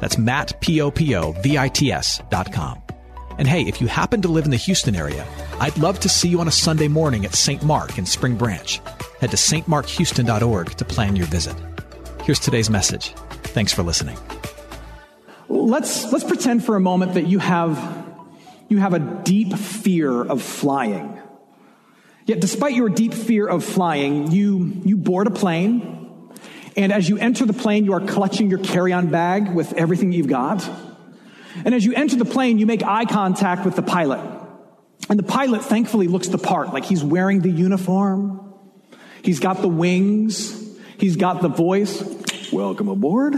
That's Matt, P-O-P-O-V-I-T-S dot com. And hey, if you happen to live in the Houston area, I'd love to see you on a Sunday morning at St. Mark in Spring Branch. Head to stmarkhouston.org to plan your visit. Here's today's message. Thanks for listening. Let's, let's pretend for a moment that you have, you have a deep fear of flying. Yet despite your deep fear of flying, you, you board a plane, and as you enter the plane, you are clutching your carry on bag with everything you've got. And as you enter the plane, you make eye contact with the pilot. And the pilot thankfully looks the part, like he's wearing the uniform, he's got the wings, he's got the voice. Welcome aboard.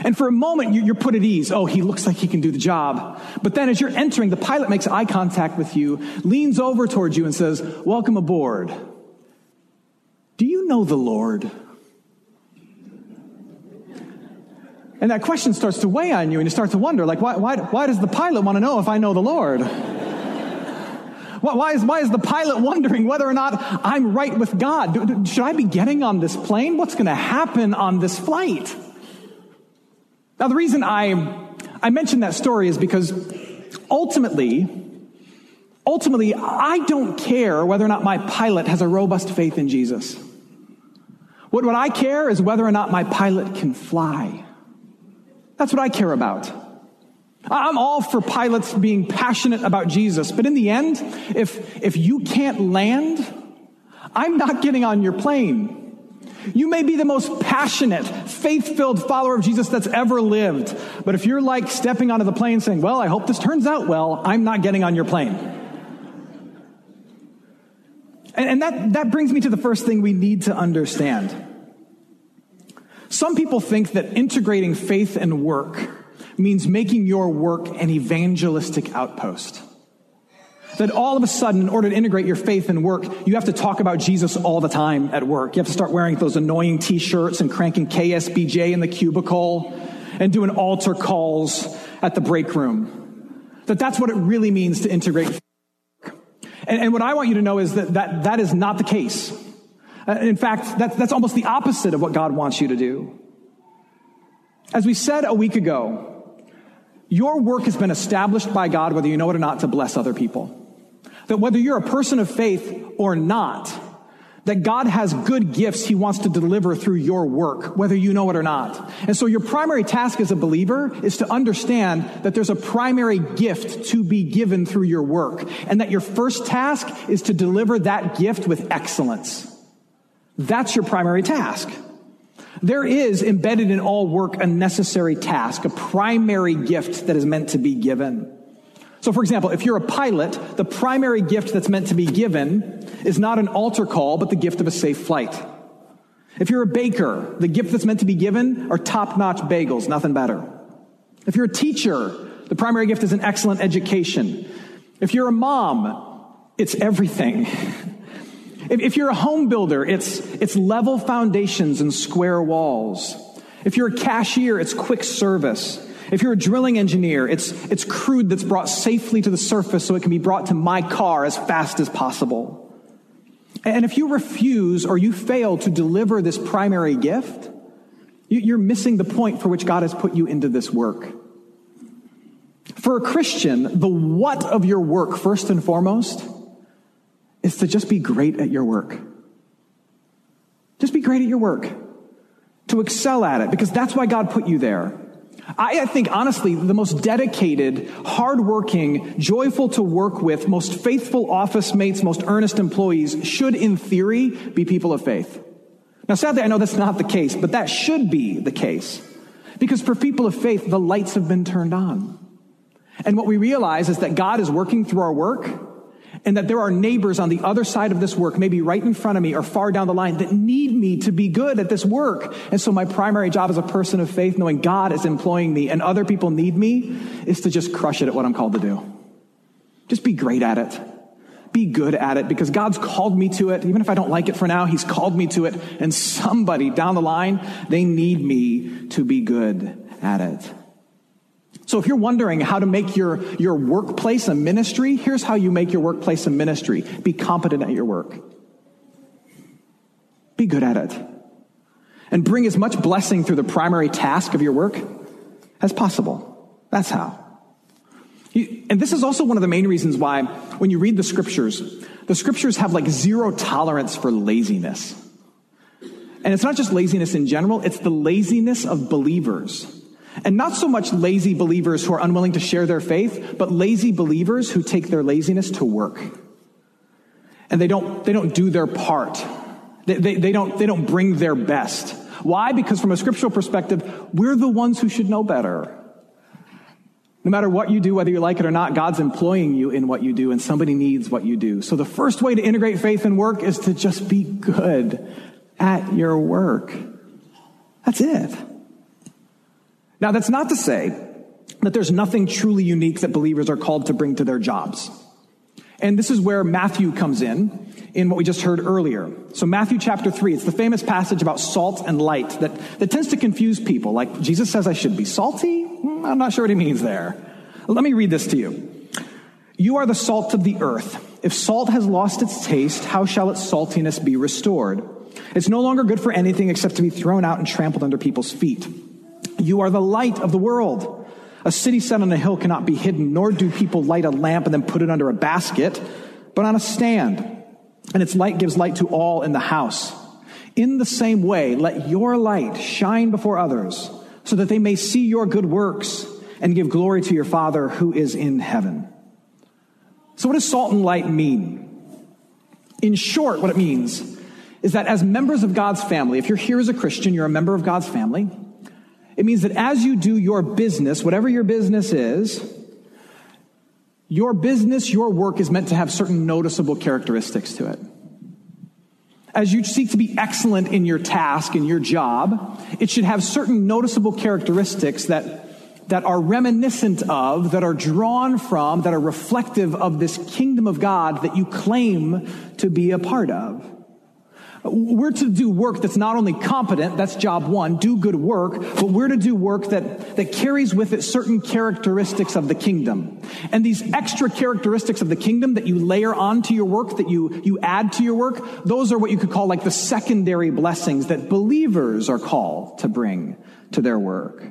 And for a moment, you're put at ease. Oh, he looks like he can do the job. But then as you're entering, the pilot makes eye contact with you, leans over towards you and says, Welcome aboard. Do you know the Lord? And that question starts to weigh on you, and you start to wonder, like, why, why, why does the pilot want to know if I know the Lord? Why is, why is the pilot wondering whether or not I'm right with God? Should I be getting on this plane? What's going to happen on this flight? Now, the reason I, I mention that story is because ultimately, ultimately, I don't care whether or not my pilot has a robust faith in Jesus. What, what I care is whether or not my pilot can fly. That's what I care about. I'm all for pilots being passionate about Jesus, but in the end, if, if you can't land, I'm not getting on your plane. You may be the most passionate, faith filled follower of Jesus that's ever lived, but if you're like stepping onto the plane saying, Well, I hope this turns out well, I'm not getting on your plane. And, and that, that brings me to the first thing we need to understand. Some people think that integrating faith and work means making your work an evangelistic outpost. That all of a sudden, in order to integrate your faith and work, you have to talk about Jesus all the time at work. You have to start wearing those annoying t shirts and cranking KSBJ in the cubicle and doing altar calls at the break room. That that's what it really means to integrate. And, and what I want you to know is that, that that is not the case. Uh, in fact, that's, that's almost the opposite of what God wants you to do. As we said a week ago, your work has been established by God, whether you know it or not, to bless other people. That whether you're a person of faith or not, that God has good gifts he wants to deliver through your work, whether you know it or not. And so your primary task as a believer is to understand that there's a primary gift to be given through your work, and that your first task is to deliver that gift with excellence. That's your primary task. There is embedded in all work a necessary task, a primary gift that is meant to be given. So, for example, if you're a pilot, the primary gift that's meant to be given is not an altar call, but the gift of a safe flight. If you're a baker, the gift that's meant to be given are top notch bagels, nothing better. If you're a teacher, the primary gift is an excellent education. If you're a mom, it's everything. If, if you're a home builder, it's, it's level foundations and square walls. If you're a cashier, it's quick service. If you're a drilling engineer, it's, it's crude that's brought safely to the surface so it can be brought to my car as fast as possible. And if you refuse or you fail to deliver this primary gift, you're missing the point for which God has put you into this work. For a Christian, the what of your work, first and foremost, is to just be great at your work. Just be great at your work. To excel at it, because that's why God put you there. I, I think, honestly, the most dedicated, hardworking, joyful to work with, most faithful office mates, most earnest employees should, in theory, be people of faith. Now, sadly, I know that's not the case, but that should be the case. Because for people of faith, the lights have been turned on. And what we realize is that God is working through our work and that there are neighbors on the other side of this work, maybe right in front of me or far down the line, that need me to be good at this work. And so my primary job as a person of faith, knowing God is employing me and other people need me, is to just crush it at what I'm called to do. Just be great at it. Be good at it because God's called me to it. Even if I don't like it for now, He's called me to it. And somebody down the line, they need me to be good at it. So if you're wondering how to make your, your workplace a ministry, here's how you make your workplace a ministry. Be competent at your work. Be good at it. And bring as much blessing through the primary task of your work as possible. That's how. And this is also one of the main reasons why when you read the scriptures, the scriptures have like zero tolerance for laziness. And it's not just laziness in general, it's the laziness of believers. And not so much lazy believers who are unwilling to share their faith, but lazy believers who take their laziness to work. And they don't, they don't do their part. They, they, they, don't, they don't bring their best. Why? Because from a scriptural perspective, we're the ones who should know better. No matter what you do, whether you like it or not, God's employing you in what you do, and somebody needs what you do. So the first way to integrate faith and work is to just be good at your work. That's it. Now, that's not to say that there's nothing truly unique that believers are called to bring to their jobs. And this is where Matthew comes in, in what we just heard earlier. So, Matthew chapter 3, it's the famous passage about salt and light that, that tends to confuse people. Like, Jesus says I should be salty? Hmm, I'm not sure what he means there. Let me read this to you. You are the salt of the earth. If salt has lost its taste, how shall its saltiness be restored? It's no longer good for anything except to be thrown out and trampled under people's feet. You are the light of the world. A city set on a hill cannot be hidden, nor do people light a lamp and then put it under a basket, but on a stand. And its light gives light to all in the house. In the same way, let your light shine before others, so that they may see your good works and give glory to your Father who is in heaven. So, what does salt and light mean? In short, what it means is that as members of God's family, if you're here as a Christian, you're a member of God's family. It means that as you do your business, whatever your business is, your business, your work is meant to have certain noticeable characteristics to it. As you seek to be excellent in your task, in your job, it should have certain noticeable characteristics that, that are reminiscent of, that are drawn from, that are reflective of this kingdom of God that you claim to be a part of. We're to do work that's not only competent, that's job one, do good work, but we're to do work that, that carries with it certain characteristics of the kingdom. And these extra characteristics of the kingdom that you layer onto your work, that you, you add to your work, those are what you could call like the secondary blessings that believers are called to bring to their work.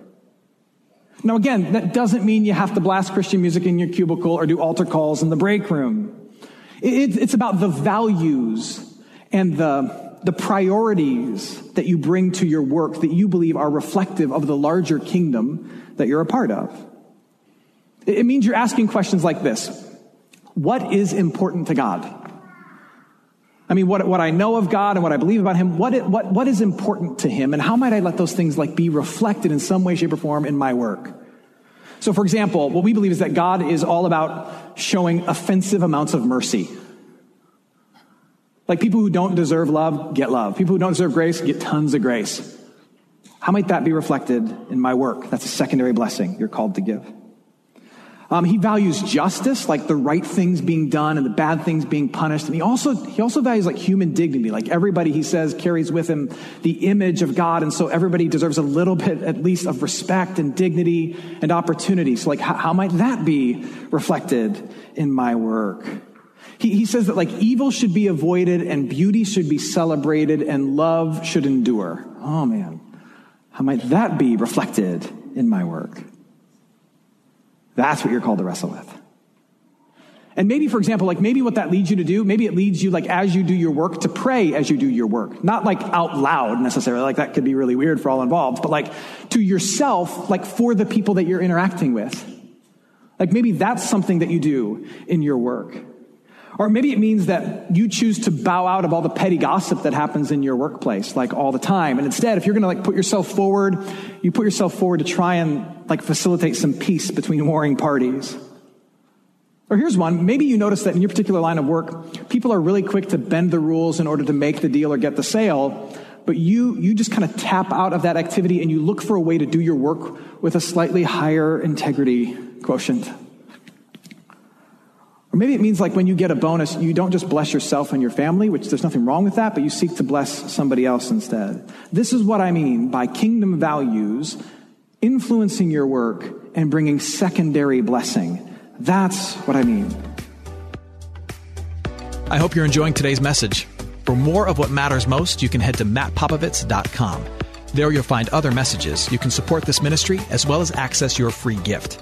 Now again, that doesn't mean you have to blast Christian music in your cubicle or do altar calls in the break room. It, it's about the values and the, the priorities that you bring to your work that you believe are reflective of the larger kingdom that you're a part of. It means you're asking questions like this What is important to God? I mean, what, what I know of God and what I believe about Him, what, what, what is important to Him, and how might I let those things like be reflected in some way, shape, or form in my work? So, for example, what we believe is that God is all about showing offensive amounts of mercy. Like people who don't deserve love get love. People who don't deserve grace get tons of grace. How might that be reflected in my work? That's a secondary blessing you're called to give. Um, he values justice, like the right things being done and the bad things being punished. And he also, he also values like human dignity. Like everybody, he says, carries with him the image of God. And so everybody deserves a little bit, at least, of respect and dignity and opportunity. So like, how, how might that be reflected in my work? He, he says that like evil should be avoided and beauty should be celebrated and love should endure. Oh man, how might that be reflected in my work? That's what you're called to wrestle with. And maybe, for example, like maybe what that leads you to do, maybe it leads you, like, as you do your work, to pray as you do your work. Not like out loud necessarily, like that could be really weird for all involved, but like to yourself, like for the people that you're interacting with. Like maybe that's something that you do in your work. Or maybe it means that you choose to bow out of all the petty gossip that happens in your workplace, like all the time. And instead, if you're going to like put yourself forward, you put yourself forward to try and like facilitate some peace between warring parties. Or here's one. Maybe you notice that in your particular line of work, people are really quick to bend the rules in order to make the deal or get the sale, but you, you just kind of tap out of that activity and you look for a way to do your work with a slightly higher integrity quotient. Or maybe it means like when you get a bonus, you don't just bless yourself and your family, which there's nothing wrong with that, but you seek to bless somebody else instead. This is what I mean by kingdom values influencing your work and bringing secondary blessing. That's what I mean. I hope you're enjoying today's message. For more of what matters most, you can head to mattpopovits.com. There you'll find other messages. You can support this ministry as well as access your free gift.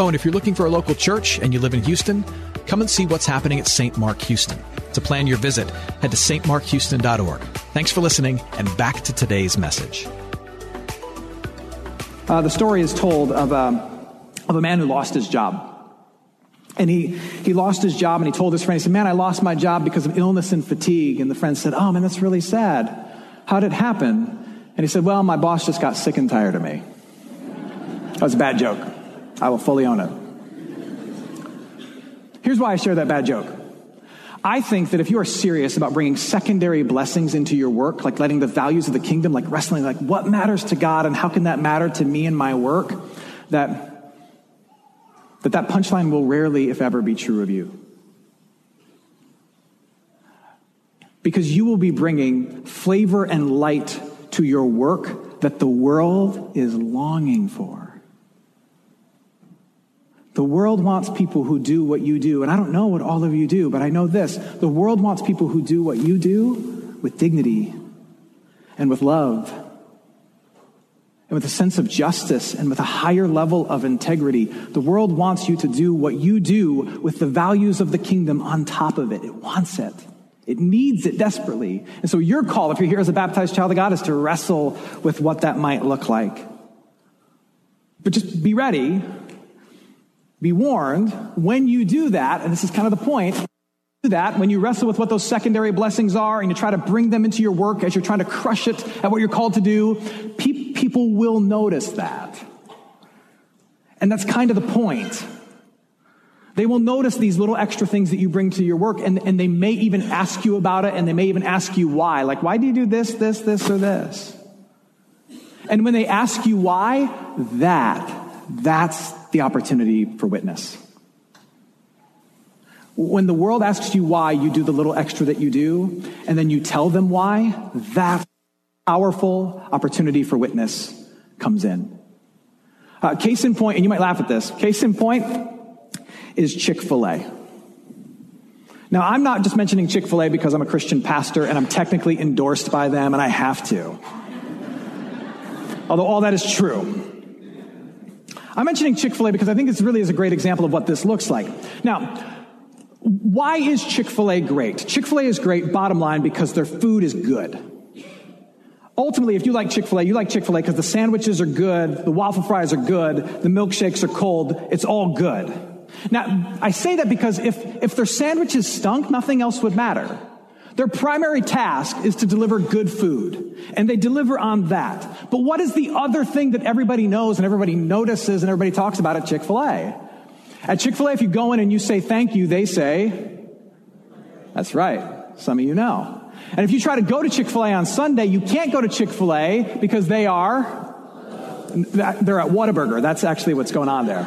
Oh, and if you're looking for a local church and you live in Houston, come and see what's happening at St. Mark Houston. To plan your visit, head to stmarkhouston.org. Thanks for listening, and back to today's message. Uh, the story is told of, um, of a man who lost his job. And he, he lost his job and he told his friend, he said, Man, I lost my job because of illness and fatigue. And the friend said, Oh, man, that's really sad. How did it happen? And he said, Well, my boss just got sick and tired of me. That was a bad joke. I will fully own it. Here's why I share that bad joke. I think that if you are serious about bringing secondary blessings into your work, like letting the values of the kingdom, like wrestling, like what matters to God and how can that matter to me and my work, that that that punchline will rarely, if ever, be true of you. Because you will be bringing flavor and light to your work that the world is longing for. The world wants people who do what you do. And I don't know what all of you do, but I know this. The world wants people who do what you do with dignity and with love and with a sense of justice and with a higher level of integrity. The world wants you to do what you do with the values of the kingdom on top of it. It wants it. It needs it desperately. And so your call, if you're here as a baptized child of God, is to wrestle with what that might look like. But just be ready, be warned, when you do that, and this is kind of the point, do that when you wrestle with what those secondary blessings are and you try to bring them into your work as you're trying to crush it at what you're called to do, pe- people will notice that. And that's kind of the point. They will notice these little extra things that you bring to your work, and, and they may even ask you about it, and they may even ask you why. Like, why do you do this, this, this, or this? And when they ask you why, that, that's the opportunity for witness. When the world asks you why you do the little extra that you do, and then you tell them why, that powerful opportunity for witness comes in. Uh, case in point, and you might laugh at this, case in point is Chick fil A. Now, I'm not just mentioning Chick fil A because I'm a Christian pastor and I'm technically endorsed by them and I have to. Although all that is true. I'm mentioning Chick fil A because I think this really is a great example of what this looks like. Now, why is Chick fil A great? Chick fil A is great, bottom line, because their food is good. Ultimately, if you like Chick fil A, you like Chick fil A because the sandwiches are good, the waffle fries are good, the milkshakes are cold, it's all good. Now, I say that because if, if their sandwiches stunk, nothing else would matter. Their primary task is to deliver good food, and they deliver on that. But what is the other thing that everybody knows and everybody notices and everybody talks about at Chick fil A? At Chick fil A, if you go in and you say thank you, they say, that's right. Some of you know. And if you try to go to Chick fil A on Sunday, you can't go to Chick fil A because they are, they're at Whataburger. That's actually what's going on there.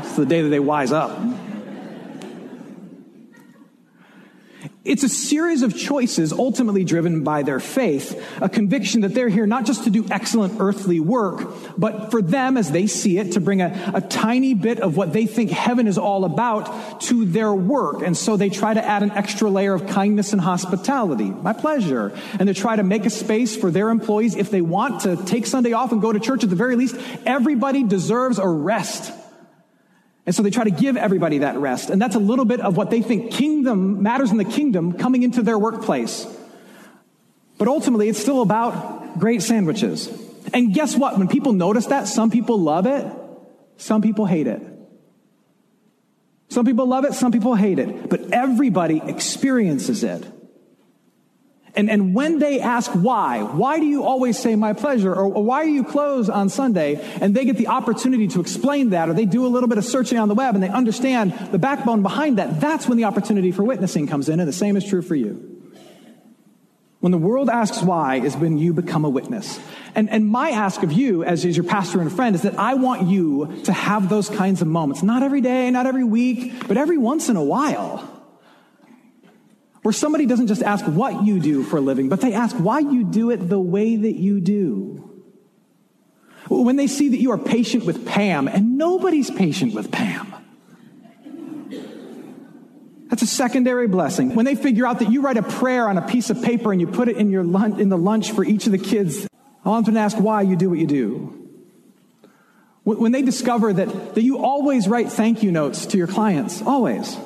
It's the day that they wise up. It's a series of choices ultimately driven by their faith, a conviction that they're here not just to do excellent earthly work, but for them, as they see it, to bring a, a tiny bit of what they think heaven is all about to their work. And so they try to add an extra layer of kindness and hospitality. My pleasure. And they try to make a space for their employees if they want to take Sunday off and go to church at the very least. Everybody deserves a rest and so they try to give everybody that rest. And that's a little bit of what they think kingdom matters in the kingdom coming into their workplace. But ultimately, it's still about great sandwiches. And guess what? When people notice that, some people love it, some people hate it. Some people love it, some people hate it. But everybody experiences it. And, and when they ask why, why do you always say my pleasure? Or, or why are you closed on Sunday? And they get the opportunity to explain that, or they do a little bit of searching on the web and they understand the backbone behind that. That's when the opportunity for witnessing comes in, and the same is true for you. When the world asks why is when you become a witness. And, and my ask of you, as, as your pastor and friend, is that I want you to have those kinds of moments. Not every day, not every week, but every once in a while where somebody doesn't just ask what you do for a living, but they ask why you do it the way that you do. When they see that you are patient with Pam, and nobody's patient with Pam. That's a secondary blessing. When they figure out that you write a prayer on a piece of paper and you put it in, your lunch, in the lunch for each of the kids, I want them to ask why you do what you do. When they discover that, that you always write thank you notes to your clients, always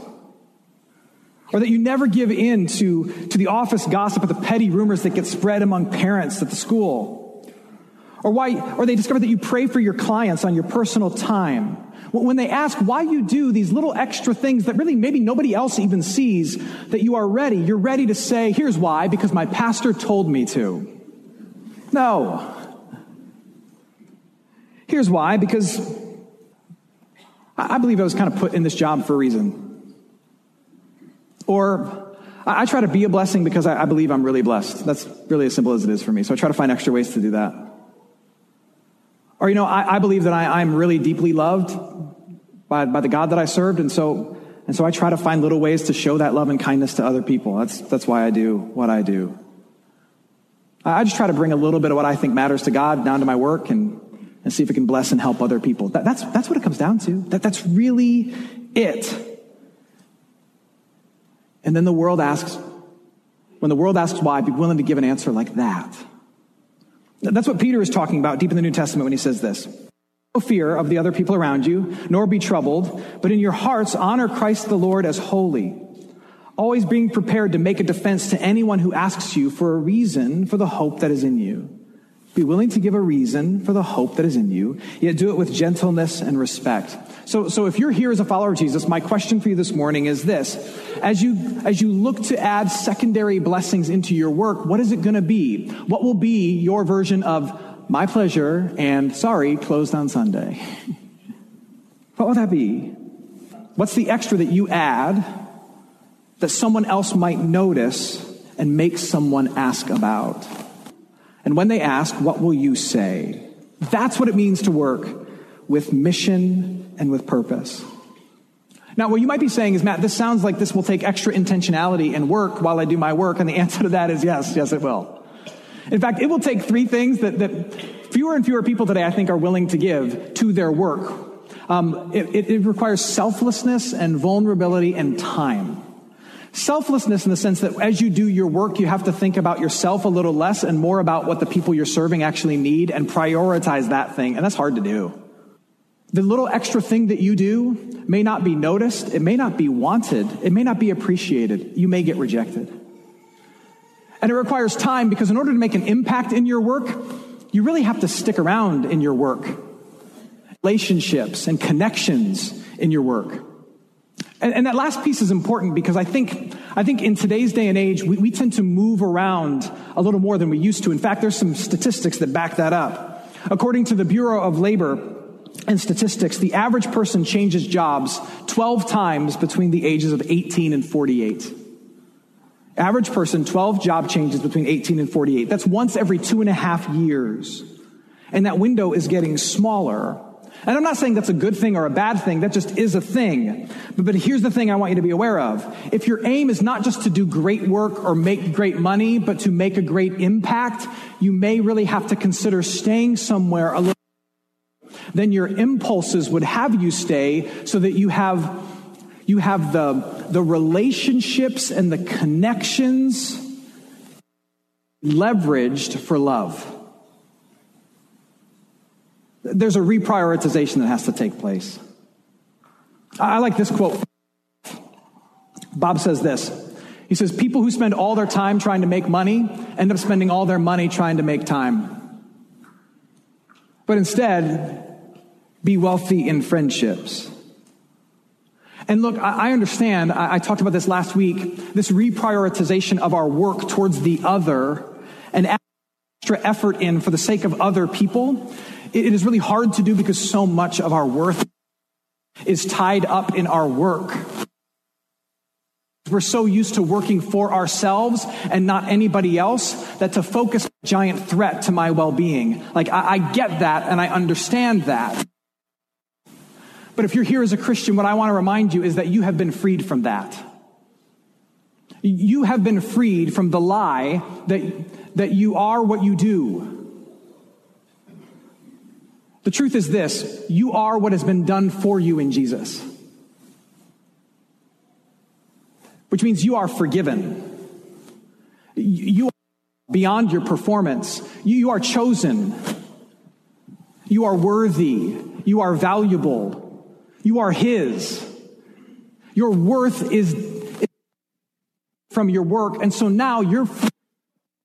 or that you never give in to, to the office gossip or the petty rumors that get spread among parents at the school. Or why, or they discover that you pray for your clients on your personal time. When they ask why you do these little extra things that really maybe nobody else even sees, that you are ready, you're ready to say, here's why, because my pastor told me to. No. Here's why, because I believe I was kind of put in this job for a reason. Or I try to be a blessing because I, believe I'm really blessed. That's really as simple as it is for me. So I try to find extra ways to do that. Or, you know, I, I believe that I, am really deeply loved by, by the God that I served. And so, and so I try to find little ways to show that love and kindness to other people. That's, that's why I do what I do. I just try to bring a little bit of what I think matters to God down to my work and, and see if it can bless and help other people. That, that's, that's what it comes down to. That, that's really it. And then the world asks, when the world asks why, be willing to give an answer like that. That's what Peter is talking about deep in the New Testament when he says this. No fear of the other people around you, nor be troubled, but in your hearts honor Christ the Lord as holy, always being prepared to make a defense to anyone who asks you for a reason for the hope that is in you. Be willing to give a reason for the hope that is in you, yet do it with gentleness and respect. So, so if you're here as a follower of Jesus, my question for you this morning is this. As you, as you look to add secondary blessings into your work, what is it going to be? What will be your version of my pleasure and sorry, closed on Sunday? what will that be? What's the extra that you add that someone else might notice and make someone ask about? And when they ask, what will you say? That's what it means to work with mission and with purpose. Now, what you might be saying is, Matt, this sounds like this will take extra intentionality and work while I do my work. And the answer to that is yes, yes, it will. In fact, it will take three things that, that fewer and fewer people today, I think, are willing to give to their work. Um, it, it, it requires selflessness and vulnerability and time. Selflessness in the sense that as you do your work, you have to think about yourself a little less and more about what the people you're serving actually need and prioritize that thing. And that's hard to do. The little extra thing that you do may not be noticed. It may not be wanted. It may not be appreciated. You may get rejected. And it requires time because in order to make an impact in your work, you really have to stick around in your work. Relationships and connections in your work. And, and, that last piece is important because I think, I think in today's day and age, we, we tend to move around a little more than we used to. In fact, there's some statistics that back that up. According to the Bureau of Labor and Statistics, the average person changes jobs 12 times between the ages of 18 and 48. Average person, 12 job changes between 18 and 48. That's once every two and a half years. And that window is getting smaller and I'm not saying that's a good thing or a bad thing. That just is a thing. But, but here's the thing I want you to be aware of. If your aim is not just to do great work or make great money, but to make a great impact, you may really have to consider staying somewhere a little then your impulses would have you stay so that you have you have the the relationships and the connections leveraged for love there's a reprioritization that has to take place. I like this quote. Bob says this. He says, People who spend all their time trying to make money end up spending all their money trying to make time. But instead, be wealthy in friendships. And look, I understand, I talked about this last week, this reprioritization of our work towards the other and extra effort in for the sake of other people. It is really hard to do because so much of our worth is tied up in our work. We're so used to working for ourselves and not anybody else that to focus a giant threat to my well being. Like, I, I, get that and I understand that. But if you're here as a Christian, what I want to remind you is that you have been freed from that. You have been freed from the lie that, that you are what you do. The truth is this you are what has been done for you in Jesus. which means you are forgiven. You are beyond your performance. You are chosen. You are worthy. You are valuable. You are His. Your worth is from your work. And so now you're,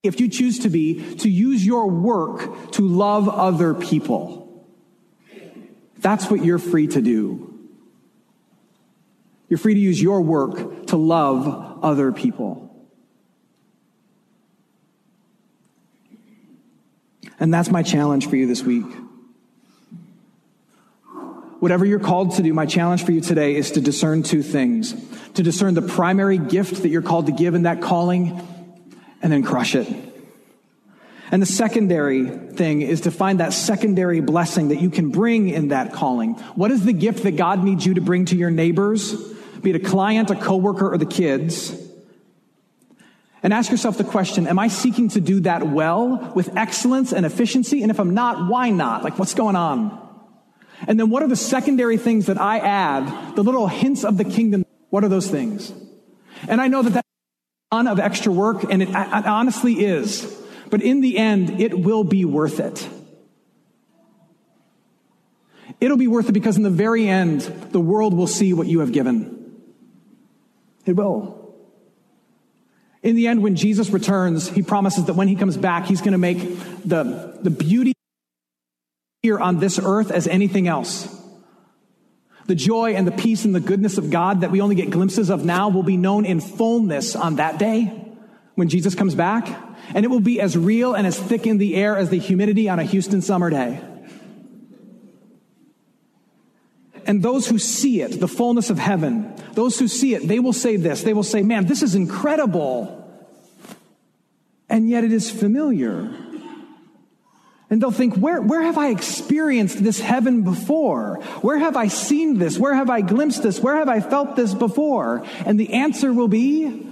if you choose to be, to use your work to love other people. That's what you're free to do. You're free to use your work to love other people. And that's my challenge for you this week. Whatever you're called to do, my challenge for you today is to discern two things to discern the primary gift that you're called to give in that calling, and then crush it. And the secondary thing is to find that secondary blessing that you can bring in that calling. What is the gift that God needs you to bring to your neighbors? be it a client, a coworker, or the kids. And ask yourself the question, am I seeking to do that well with excellence and efficiency? And if I'm not, why not? Like, what's going on? And then what are the secondary things that I add, the little hints of the kingdom? What are those things? And I know that that's a ton of extra work, and it, it honestly is. But in the end, it will be worth it. It'll be worth it because in the very end, the world will see what you have given. It will. In the end, when Jesus returns, he promises that when he comes back, he's going to make the, the beauty here on this earth as anything else. The joy and the peace and the goodness of God that we only get glimpses of now will be known in fullness on that day when Jesus comes back. And it will be as real and as thick in the air as the humidity on a Houston summer day. And those who see it, the fullness of heaven, those who see it, they will say this. They will say, man, this is incredible. And yet it is familiar. And they'll think, where, where have I experienced this heaven before? Where have I seen this? Where have I glimpsed this? Where have I felt this before? And the answer will be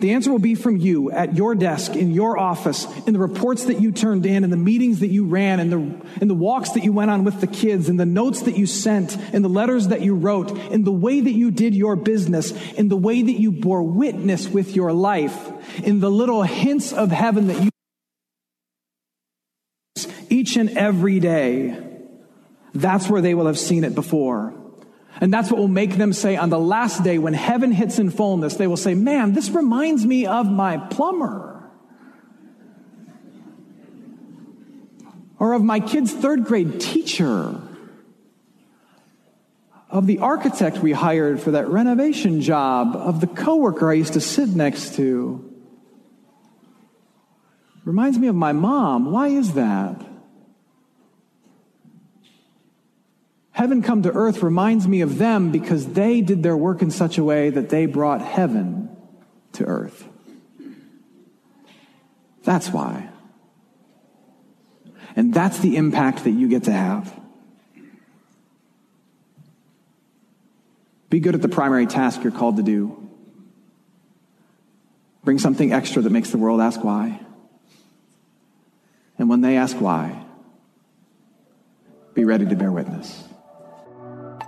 The answer will be from you at your desk, in your office, in the reports that you turned in, in the meetings that you ran, in the, in the walks that you went on with the kids, in the notes that you sent, in the letters that you wrote, in the way that you did your business, in the way that you bore witness with your life, in the little hints of heaven that you each and every day. That's where they will have seen it before. And that's what will make them say on the last day when heaven hits in fullness, they will say, Man, this reminds me of my plumber. Or of my kid's third grade teacher. Of the architect we hired for that renovation job. Of the coworker I used to sit next to. Reminds me of my mom. Why is that? Heaven come to earth reminds me of them because they did their work in such a way that they brought heaven to earth. That's why. And that's the impact that you get to have. Be good at the primary task you're called to do. Bring something extra that makes the world ask why. And when they ask why, be ready to bear witness.